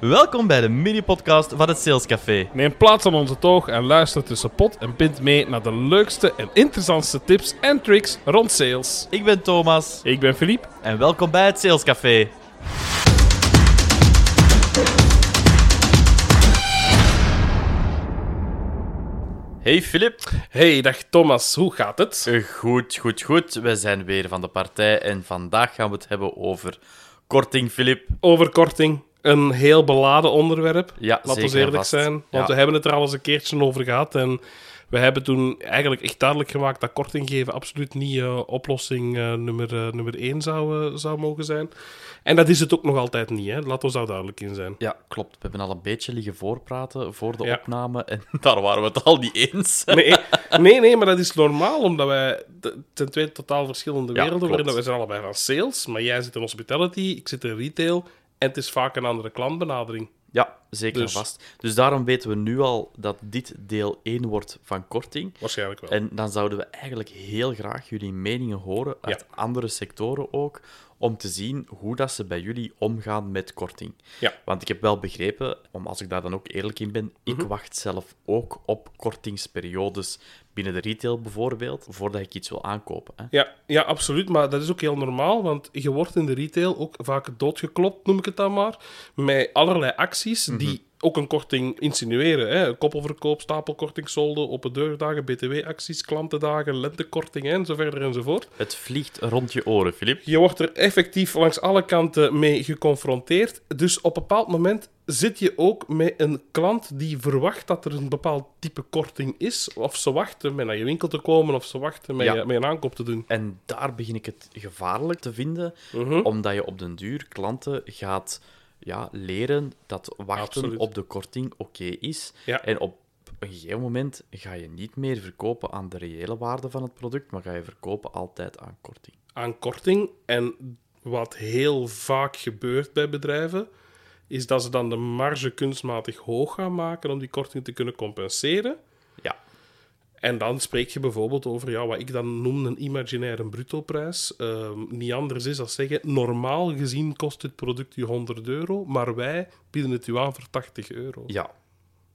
Welkom bij de mini-podcast van het Sales Café. Neem plaats aan onze toog en luister tussen pot en pint mee naar de leukste en interessantste tips en tricks rond sales. Ik ben Thomas Ik ben Philippe. en welkom bij het Sales Café. Hey Filip. Hey, dag Thomas, hoe gaat het? Eh, Goed, goed, goed. We zijn weer van de partij en vandaag gaan we het hebben over korting, Filip. Over korting, een heel beladen onderwerp. Ja, Laten we eerlijk vast. zijn. Want Ja. we hebben het er al eens een keertje over gehad. En we hebben toen eigenlijk echt duidelijk gemaakt dat korting geven absoluut niet eh, oplossing eh, nummer, eh, nummer één zou, zou mogen zijn. En dat is het ook nog altijd niet, hè? Laten we daar duidelijk in zijn. Ja, klopt. We hebben al een beetje liggen voorpraten voor de Ja. opname en daar waren we het al niet eens. Nee, nee, nee, maar dat is normaal, omdat wij ten tweede totaal verschillende Ja, werelden, waarin dat wij zijn allebei van sales, maar jij zit in hospitality, ik zit in retail, en het is vaak een andere klantbenadering. Ja, zeker Dus- vast. Dus daarom weten we nu al dat dit deel 1 wordt van korting. Waarschijnlijk wel. En dan zouden we eigenlijk heel graag jullie meningen horen, uit andere sectoren ook, om te zien hoe dat ze bij jullie omgaan met korting. Ja. Want ik heb wel begrepen, om als ik daar dan ook eerlijk in ben, ik Mhm. wacht zelf ook op kortingsperiodes binnen de retail bijvoorbeeld, voordat ik iets wil aankopen. Hè. Ja, ja, absoluut, maar dat is ook heel normaal, want je wordt in de retail ook vaak doodgeklopt, noem ik het dan maar, met allerlei acties die ook een korting insinueren. Hè? Koppelverkoop, stapelkorting, solden, open deurdagen, btw-acties, klantendagen, lentekorting en zo verder enzovoort. Het vliegt rond je oren, Filip. Je wordt er effectief langs alle kanten mee geconfronteerd. Dus op een bepaald moment zit je ook met een klant die verwacht dat er een bepaald type korting is. Of ze wachten met naar je winkel te komen, of ze wachten met, Ja. je, met een aankoop te doen. En daar begin ik het gevaarlijk te vinden, Mhm. omdat je op den duur klanten gaat ja, leren dat wachten Absoluut. op de korting oké is. Ja. En op een gegeven moment ga je niet meer verkopen aan de reële waarde van het product, maar ga je verkopen altijd aan korting. Aan korting. En wat heel vaak gebeurt bij bedrijven, is dat ze dan de marge kunstmatig hoog gaan maken om die korting te kunnen compenseren. En dan spreek je bijvoorbeeld over ja, wat ik dan noem een imaginaire brutoprijs. Ehm niet anders is dan zeggen, normaal gezien kost dit product je 100 euro, maar wij bieden het u aan voor 80 euro. ja.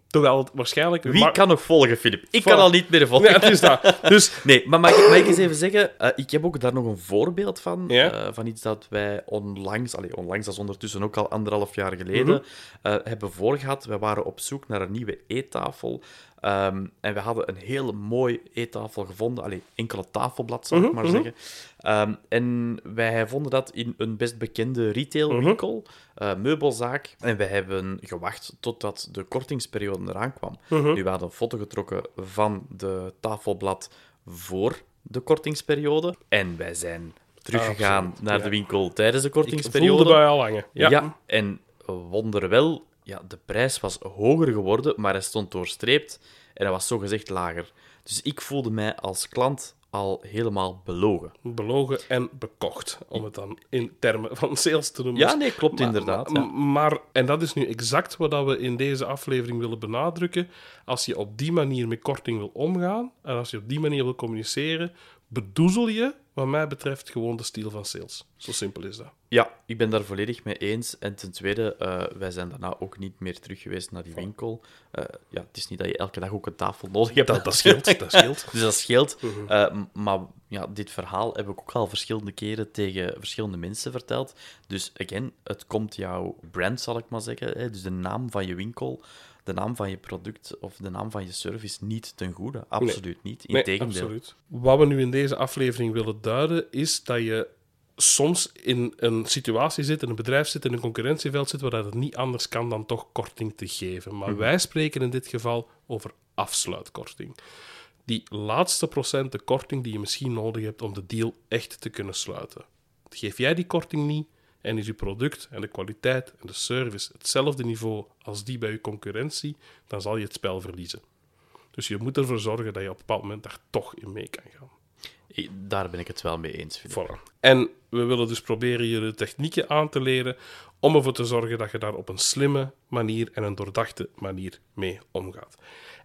Terwijl het waarschijnlijk... Wie kan nog volgen, Filip? Ik kan al niet meer volgen. Ja, het is dat. Dus Nee, maar mag ik, mag ik eens even zeggen, eh, ik heb ook daar nog een voorbeeld van, Ja? eh, van iets dat wij onlangs, allee, onlangs, dat is ondertussen ook al anderhalf jaar geleden, Mhm. eh, hebben voorgehad. Wij waren op zoek naar een nieuwe eettafel ehm, en we hadden een hele mooie eettafel gevonden, allee, enkele tafelblad, zal ik Mhm, maar mhm. zeggen. Ehm, en wij vonden dat in een best bekende retailwinkel, eh, meubelzaak, en wij hebben gewacht totdat de kortingsperiode eraan kwam. Mhm. Nu, we hadden een foto getrokken van de tafelblad voor de kortingsperiode. En wij zijn teruggegaan naar ja. de winkel tijdens de ik voelde kortingsperiode. bij al hangen. Ja. Ja. en wonderwel, ja, de prijs was hoger geworden, maar hij stond doorstreept en hij was zogezegd lager. Dus ik voelde mij als klant al helemaal belogen. Belogen en bekocht, om het dan in termen van sales te noemen. Ja, nee, klopt Maar- inderdaad. Maar, ja. maar, en dat is nu exact wat we in deze aflevering willen benadrukken. Als je op die manier met korting wil omgaan en als je op die manier wil communiceren, bedoezel je, wat mij betreft, gewoon de stijl van sales. Zo simpel is dat. Ja, ik ben daar volledig mee eens. En ten tweede, eh, wij zijn daarna ook niet meer terug geweest naar die winkel. Eh, ja, het is niet dat je elke dag ook een tafel nodig hebt. Dat, dat scheelt, dat scheelt. Dus dat scheelt. Eh, m- maar ja, dit verhaal heb ik ook al verschillende keren tegen verschillende mensen verteld. Dus again, het komt jouw brand, zal ik maar zeggen. Hè, dus de naam van je winkel, de naam van je product of de naam van je service niet ten goede. Absoluut niet. Nee, Integendeel. absoluut. Wat we nu in deze aflevering willen duiden, is dat je soms in een situatie zit, in een bedrijf zit, in een concurrentieveld zit, waar dat het niet anders kan dan toch korting te geven. Maar wij spreken in dit geval over afsluitkorting. Die laatste procenten korting die je misschien nodig hebt om de deal echt te kunnen sluiten. Geef jij die korting niet en is je product en de kwaliteit en de service hetzelfde niveau als die bij je concurrentie, dan zal je het spel verliezen. Dus je moet ervoor zorgen dat je op een bepaald moment daar toch in mee kan gaan. Daar ben ik het wel mee eens. Voilà. En we willen dus proberen je de technieken aan te leren om ervoor te zorgen dat je daar op een slimme manier en een doordachte manier mee omgaat.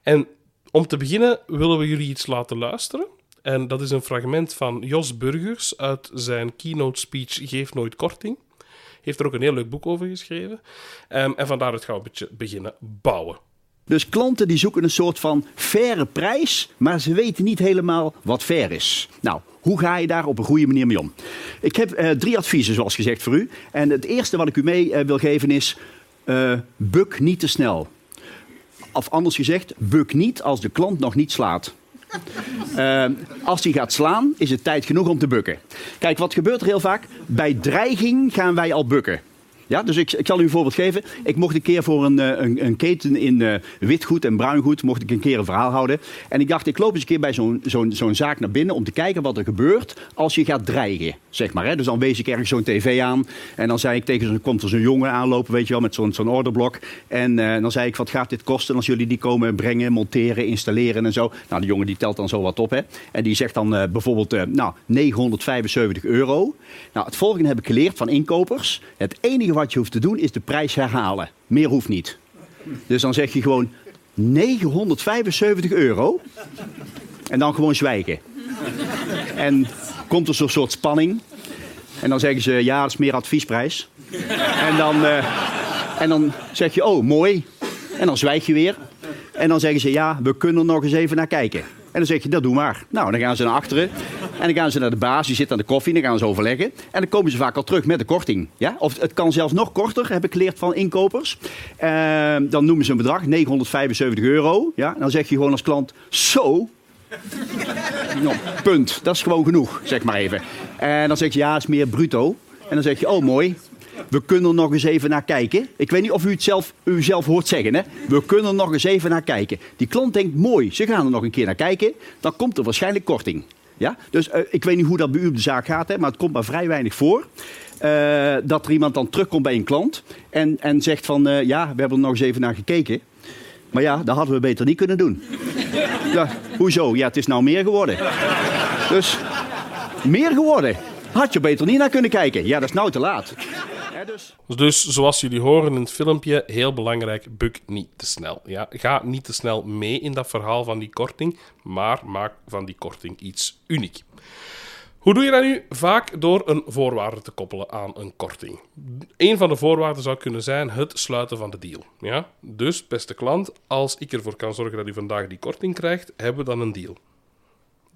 En om te beginnen willen we jullie iets laten luisteren. En dat is een fragment van Jos Burgers uit zijn keynote speech Geef nooit korting. Heeft er ook een heel leuk boek over geschreven. Ehm, en van daaruit gaan we beetje beginnen bouwen. Dus klanten die zoeken een soort van faire prijs, maar ze weten niet helemaal wat fair is. Nou, hoe ga je daar op een goede manier mee om? Ik heb eh, drie adviezen, zoals gezegd, voor u. En het eerste wat ik u mee eh, wil geven is: uh, buk niet te snel. Of anders gezegd, buk niet als de klant nog niet slaat. Uh, als hij gaat slaan, is het tijd genoeg om te bukken. Kijk, wat gebeurt er heel vaak? Bij dreiging gaan wij al bukken. Ja, dus ik, ik zal u een voorbeeld geven. Ik mocht een keer voor een, eh, een, een keten in uh, witgoed en bruingoed mocht ik een keer een verhaal houden. En ik dacht, ik loop eens een keer bij zo'n zo'n zo'n zaak naar binnen om te kijken wat er gebeurt als je gaat dreigen. Zeg maar, hè. Dus dan wees ik ergens zo'n tv aan. En dan zei ik tegen zo'n, komt er zo'n jongen aanlopen, weet je wel, met zo'n zo'n orderblok. En uh, dan zei ik, wat gaat dit kosten als jullie die komen brengen, monteren, installeren en zo. Nou, de jongen die telt dan zo wat op, hè. En die zegt dan bijvoorbeeld, nou, 975 euro. Nou, het volgende heb ik geleerd van inkopers. Het enige wat je hoeft te doen is de prijs herhalen. Meer hoeft niet. Dus dan zeg je gewoon 975 euro. En dan gewoon zwijgen. En komt er zo'n soort spanning. En dan zeggen ze, ja, dat is meer adviesprijs. En dan, uh, en dan zeg je, oh, mooi. En dan zwijg je weer. En dan zeggen ze, ja, we kunnen er nog eens even naar kijken. En dan zeg je, dat doe maar. Nou, dan gaan ze naar achteren. En dan gaan ze naar de baas, die zit aan de koffie. Dan gaan ze overleggen. En dan komen ze vaak al terug met de korting. Ja? Of het kan zelfs nog korter, heb ik geleerd van inkopers. Uh, dan noemen ze een bedrag, 975 euro. Ja? Dan zeg je gewoon als klant, zo... nou, punt. Dat is gewoon genoeg, zeg maar even. En dan zeg je, ja, is meer bruto. En dan zeg je, oh mooi, we kunnen er nog eens even naar kijken. Ik weet niet of u het zelf, u zelf hoort zeggen. Hè? We kunnen er nog eens even naar kijken. Die klant denkt, mooi, ze gaan er nog een keer naar kijken. Dan komt er waarschijnlijk korting. Ja? Dus uh, ik weet niet hoe dat bij u op de zaak gaat, hè, maar het komt maar vrij weinig voor. Uh, dat er iemand dan terugkomt bij een klant en, en zegt van, uh, ja, we hebben er nog eens even naar gekeken. Maar ja, dat hadden we beter niet kunnen doen. Ja, hoezo? Ja, het is nou meer geworden. Dus, meer geworden. Had je beter niet naar kunnen kijken. Ja, dat is nou te laat. Dus... dus zoals jullie horen in het filmpje, heel belangrijk, buk niet te snel. Ja? Ga niet te snel mee in dat verhaal van die korting, maar maak van die korting iets uniek. Hoe doe je dat nu? Vaak door een voorwaarde te koppelen aan een korting. Een van de voorwaarden zou kunnen zijn het sluiten van de deal. Ja? Dus, beste klant, als ik ervoor kan zorgen dat u vandaag die korting krijgt, hebben we dan een deal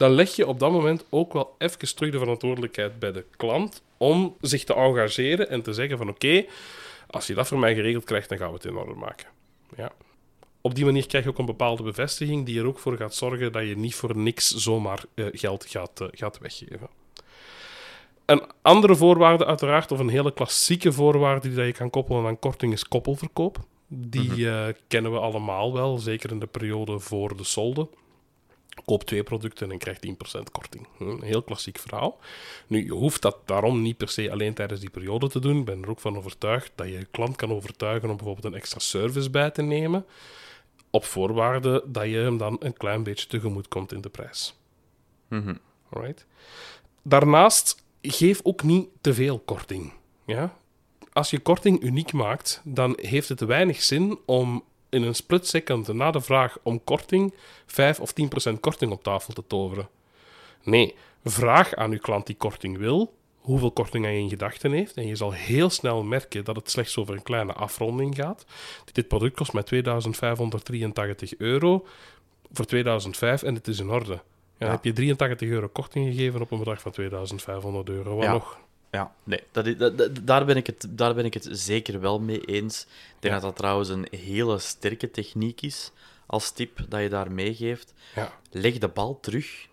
dan leg je op dat moment ook wel even terug de verantwoordelijkheid bij de klant om zich te engageren en te zeggen van oké, als je dat voor mij geregeld krijgt, dan gaan we het in orde maken. Ja. Op die manier krijg je ook een bepaalde bevestiging die er ook voor gaat zorgen dat je niet voor niks zomaar uh, geld gaat, uh, gaat weggeven. Een andere voorwaarde uiteraard, of een hele klassieke voorwaarde die je kan koppelen aan korting, is koppelverkoop. Die -hmm. uh, kennen we allemaal wel, zeker in de periode voor de solde. Koop twee producten en krijg 10% korting. Een heel klassiek verhaal. Nu, je hoeft dat daarom niet per se alleen tijdens die periode te doen. Ik ben er ook van overtuigd dat je je klant kan overtuigen om bijvoorbeeld een extra service bij te nemen. Op voorwaarde dat je hem dan een klein beetje tegemoet komt in de prijs. Mm -hmm. Alright. Daarnaast, geef ook niet te veel korting. Ja? Als je korting uniek maakt, dan heeft het weinig zin om in een split second na de vraag om korting 5 of 10% korting op tafel te toveren. Nee, vraag aan uw klant die korting wil, hoeveel korting hij in gedachten heeft. En je zal heel snel merken dat het slechts over een kleine afronding gaat. Dit product kost mij 2583 euro voor 2005 en het is in orde. Ja, ja. heb je 83 euro korting gegeven op een bedrag van 2500 euro. Wat ja. nog? Ja, nee, dat, dat, dat, daar, ben ik het, daar ben ik het zeker wel mee eens. Ik denk Ja. dat dat trouwens een hele sterke techniek is als tip dat je daar meegeeft. Ja, Leg de bal terug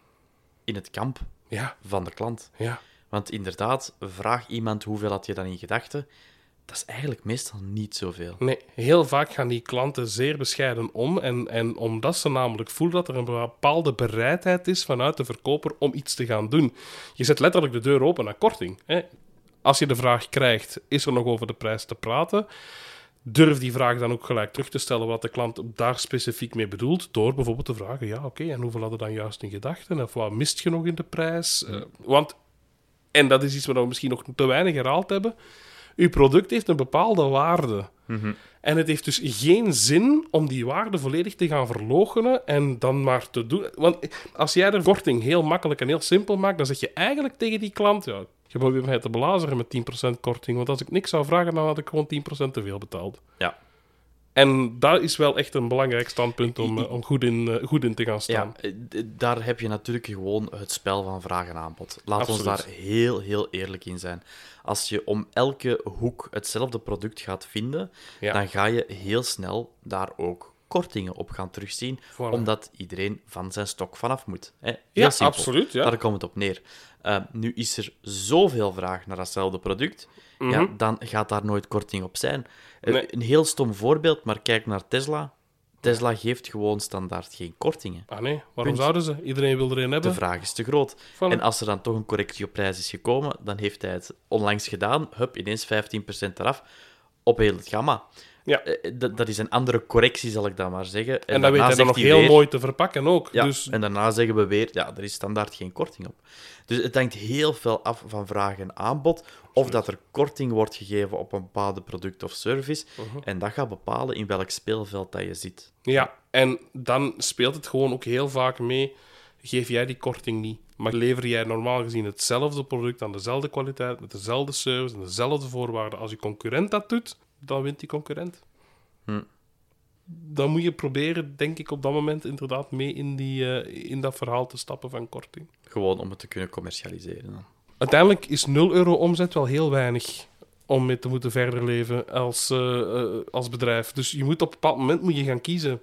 in het kamp ja, van de klant. ja. Want inderdaad, vraag iemand hoeveel had je dan in gedachten. Dat is eigenlijk meestal niet zoveel. Nee, heel vaak gaan die klanten zeer bescheiden om. En, en omdat ze namelijk voelen dat er een bepaalde bereidheid is vanuit de verkoper om iets te gaan doen. Je zet letterlijk de deur open naar korting. Hè. Als je de vraag krijgt, is er nog over de prijs te praten? Durf die vraag dan ook gelijk terug te stellen wat de klant daar specifiek mee bedoelt. Door bijvoorbeeld te vragen: ja, oké, en hoeveel hadden dan juist in gedachten? Of wat mist je nog in de prijs? Eh, want, en dat is iets wat we misschien nog te weinig herhaald hebben. Uw product heeft een bepaalde waarde. En het heeft dus geen zin om die waarde volledig te gaan verloochenen en dan maar te doen. Want als jij de korting heel makkelijk en heel simpel maakt, dan zeg je eigenlijk tegen die klant: ja, Je probeert mij te belazeren met 10% korting. Want als ik niks zou vragen, dan had ik gewoon 10% te veel betaald. Ja. En dat is wel echt een belangrijk standpunt om, eh, om goed, in, eh, goed in te gaan staan. Ja, eh, daar heb je natuurlijk gewoon het spel van vraag en aanbod. Laat ons Absoluut. daar heel, heel eerlijk in zijn. Als je om elke hoek hetzelfde product gaat vinden, Ja. dan ga je heel snel daar ook kortingen op gaan terugzien, Voilà. omdat iedereen van zijn stok vanaf moet. Hè? Ja, simpel. absoluut, ja. Daar komt het op neer. Uh, nu is er zoveel vraag naar datzelfde product, ja, dan gaat daar nooid korting op zijn. Mhm. Nee. Een heel stom voorbeeld, maar kijk naar Tesla. Tesla geeft gewoon standaard geen kortingen. Ah nee, waarom Punt. zouden ze? Iedereen wil er een De hebben. vraag is te groot. Voilà. En als er dan toch een correctie op prijs is gekomen, dan heeft hij het onlangs gedaan. Hup, ineens 15% eraf op heel het gamma. Ja. Eh, dat, dat is een andere correctie, zal ik dan maar zeggen. En dat weet daarna hij dan nog heel weer- mooi te verpakken ook. Ja, Dus en daarna zeggen we weer, ja, er is standaard geen korting op. Dus het hangt heel veel af van vraag en aanbod, of dat er korting wordt gegeven op een bepaalde product of service. Mhm. En dat gaat bepalen in welk speelveld dat je zit. Ja, en dan speelt het gewoon ook heel vaak mee. Geef jij die korting niet, maar lever jij normaal gezien hetzelfde product aan dezelfde kwaliteit, met dezelfde service en dezelfde voorwaarden als je concurrent dat doet, dan wint die concurrent. Hm. Dan moet je proberen, denk ik, op dat moment inderdaad mee in, die, eh, in dat verhaal te stappen van korting. Gewoon om het te kunnen commercialiseren. dan. Uiteindelijk is 0 euro omzet wel heel weinig om mee te moeten verder leven als, eh, eh, als bedrijf. Dus je moet op een bepaald moment moet je gaan kiezen.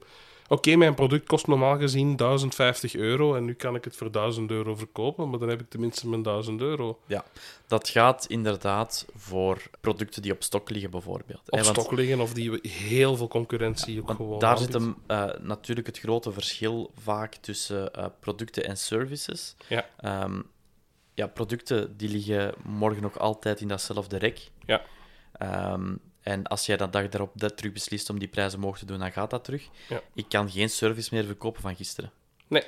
Oké, mijn product kost normaal gezien 1050 euro en nu kan ik het voor 1000 euro verkopen, maar dan heb ik tenminste mijn 1000 euro. Ja, dat gaat inderdaad voor producten die op stok liggen, bijvoorbeeld. Op hè, want- stok liggen of die heel veel concurrentie ook want gewoon daar aanbiedt. zit hem eh, natuurlijk het grote verschil vaak tussen eh, producten en services. Ja. Ehm, ja, producten die liggen morgen nog altijd in datzelfde rek. Ja. Ehm, en als jij dan dag daarop dat terug beslist om die prijzen omhoog te doen, dan gaat dat terug. Ja. Ik kan geen service meer verkopen van gisteren. Nee.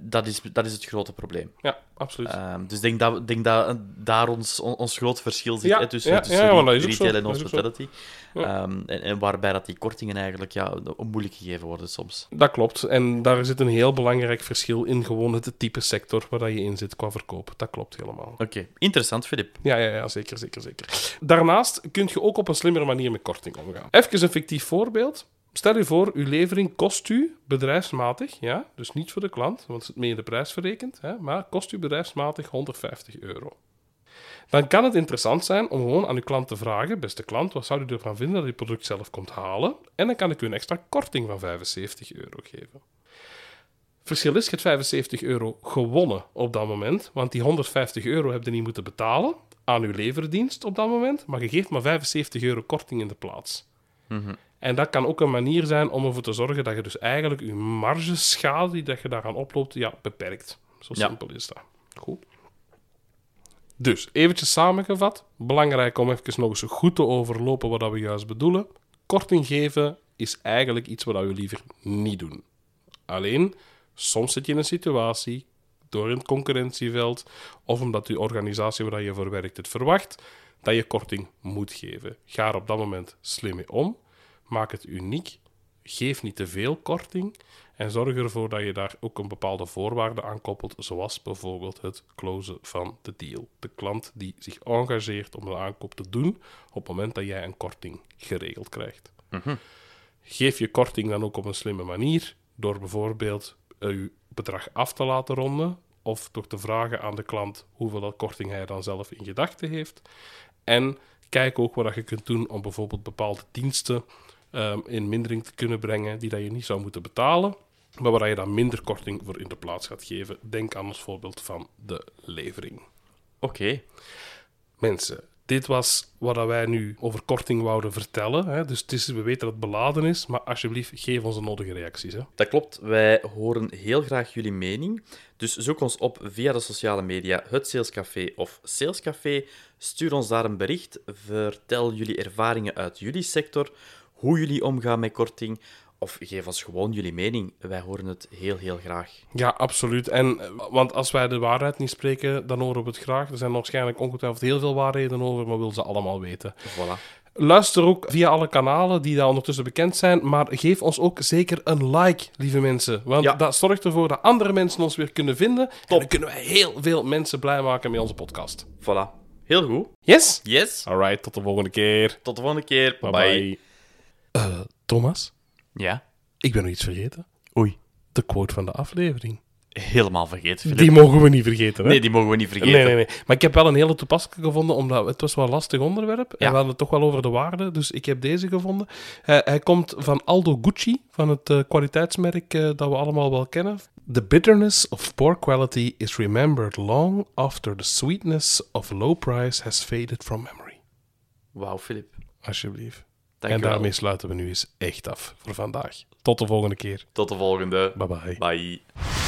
Dat, is, dat is het grote probleem. Ja, absoluut. Ehm, dus ik denk dat, denk dat daar ons, on- ons groot verschil zit Ja, hè, tussen, ja, tussen ja, retail en hospitality. Ehm, en, en waarbij dat die kortingen eigenlijk ja, moeilijk gegeven worden soms. Dat klopt. En daar zit een heel belangrijk verschil in gewoon het type sector waar dat je in zit qua verkoop. Dat klopt helemaal. Oké, interessant, Filip. Ja, ja, ja, zeker, zeker, zeker. Daarnaast kun je ook op een slimmere manier met korting omgaan. Even een fictief voorbeeld. Stel je voor, uw levering kost u bedrijfsmatig, ja, dus niet voor de klant, want het is mee in de prijs verrekend, hè, maar kost u bedrijfsmatig 150 euro. Dan kan het interessant zijn om gewoon aan uw klant te vragen, beste klant, wat zou u ervan vinden dat u het product zelf komt halen? En dan kan ik u een extra korting van 75 euro geven. Verschil is, je hebt 75 euro gewonnen op dat moment, want die 150 euro heb je niet moeten betalen aan uw leverdienst op dat moment, maar je geeft maar 75 euro korting in de plaats. En dat kan ook een manier zijn om ervoor te zorgen dat je dus eigenlijk je margeschade die dat je daaraan oploopt, ja, beperkt. Zo Ja. simpel is dat. Goed. Dus, eventjes samengevat. Belangrijk om even nog eens goed te overlopen wat dat we juist bedoelen. Korting geven is eigenlijk iets wat we liever niet doen. Alleen, soms zit je in een situatie, door een concurrentieveld, of omdat je organisatie waar je voor werkt het verwacht, dat je korting moet geven. Ga er op dat moment slim mee om. Maak het uniek. Geef niet te veel korting. En zorg ervoor dat je daar ook een bepaalde voorwaarde aan koppelt, zoals bijvoorbeeld het closen van de deal. De klant die zich engageert om de aankoop te doen op het moment dat jij een korting geregeld krijgt. Geef je korting dan ook op een slimme manier, door bijvoorbeeld eh, je bedrag af te laten ronden, of door te vragen aan de klant hoeveel korting hij dan zelf in gedachten heeft. En kijk ook wat je kunt doen om bijvoorbeeld bepaalde diensten ehm, in mindering te kunnen brengen die dat je niet zou moeten betalen, maar waar je dan minder korting voor in de plaats gaat geven. Denk aan ons voorbeeld van de levering. Oké, Mensen, dit was wat dat wij nu over korting wouden vertellen. Hè. Dus het is, we weten dat het beladen is, maar alsjeblieft, geef ons de nodige reacties. Hè. dat klopt. Wij horen heel graag jullie mening. Dus zoek ons op via de sociale media, het Salescafé of Salescafé. Stuur ons daar een bericht. Vertel jullie ervaringen uit jullie sector, hoe jullie omgaan met korting. Of geef ons gewoon jullie mening. Wij horen het heel, heel graag. Ja, absoluut. En, eh, want als wij de waarheid niet spreken, dan horen we het graag. Er zijn waarschijnlijk ongetwijfeld heel veel waarheden over, maar we willen ze allemaal weten. Voilà. Luister ook via alle kanalen die daar ondertussen bekend zijn, maar geef ons ook zeker een like, lieve mensen. Want Ja. dat zorgt ervoor dat andere mensen ons weer kunnen vinden. En dan kunnen wij heel veel mensen blij maken met onze podcast. Voilà. Heel goed. Yes? Yes. Alright, tot de volgende keer. Tot de volgende keer. Bye Bye. bye. Eh, Thomas, Ja. ik ben nog iets vergeten. Oei. De quote van de aflevering. helemaal vergeten. Die mogen we niet vergeten, hè? Nee, die mogen we niet vergeten. Nee, nee, nee. Maar ik heb wel een hele toepasselijke gevonden, omdat het was wel een lastig onderwerp. En we hadden het toch wel over de waarde, dus ik heb deze gevonden. Hij, hij komt van Aldo Gucci, van het eh, kwaliteitsmerk eh, dat we allemaal wel kennen. The bitterness of poor quality is remembered long after the sweetness of low price has faded from memory. Wauw, Filip. Alsjeblieft. Dank en wel. daarmee sluiten we nu eens echt af voor vandaag. Tot de volgende keer. Tot de volgende. Bye bye. Bye.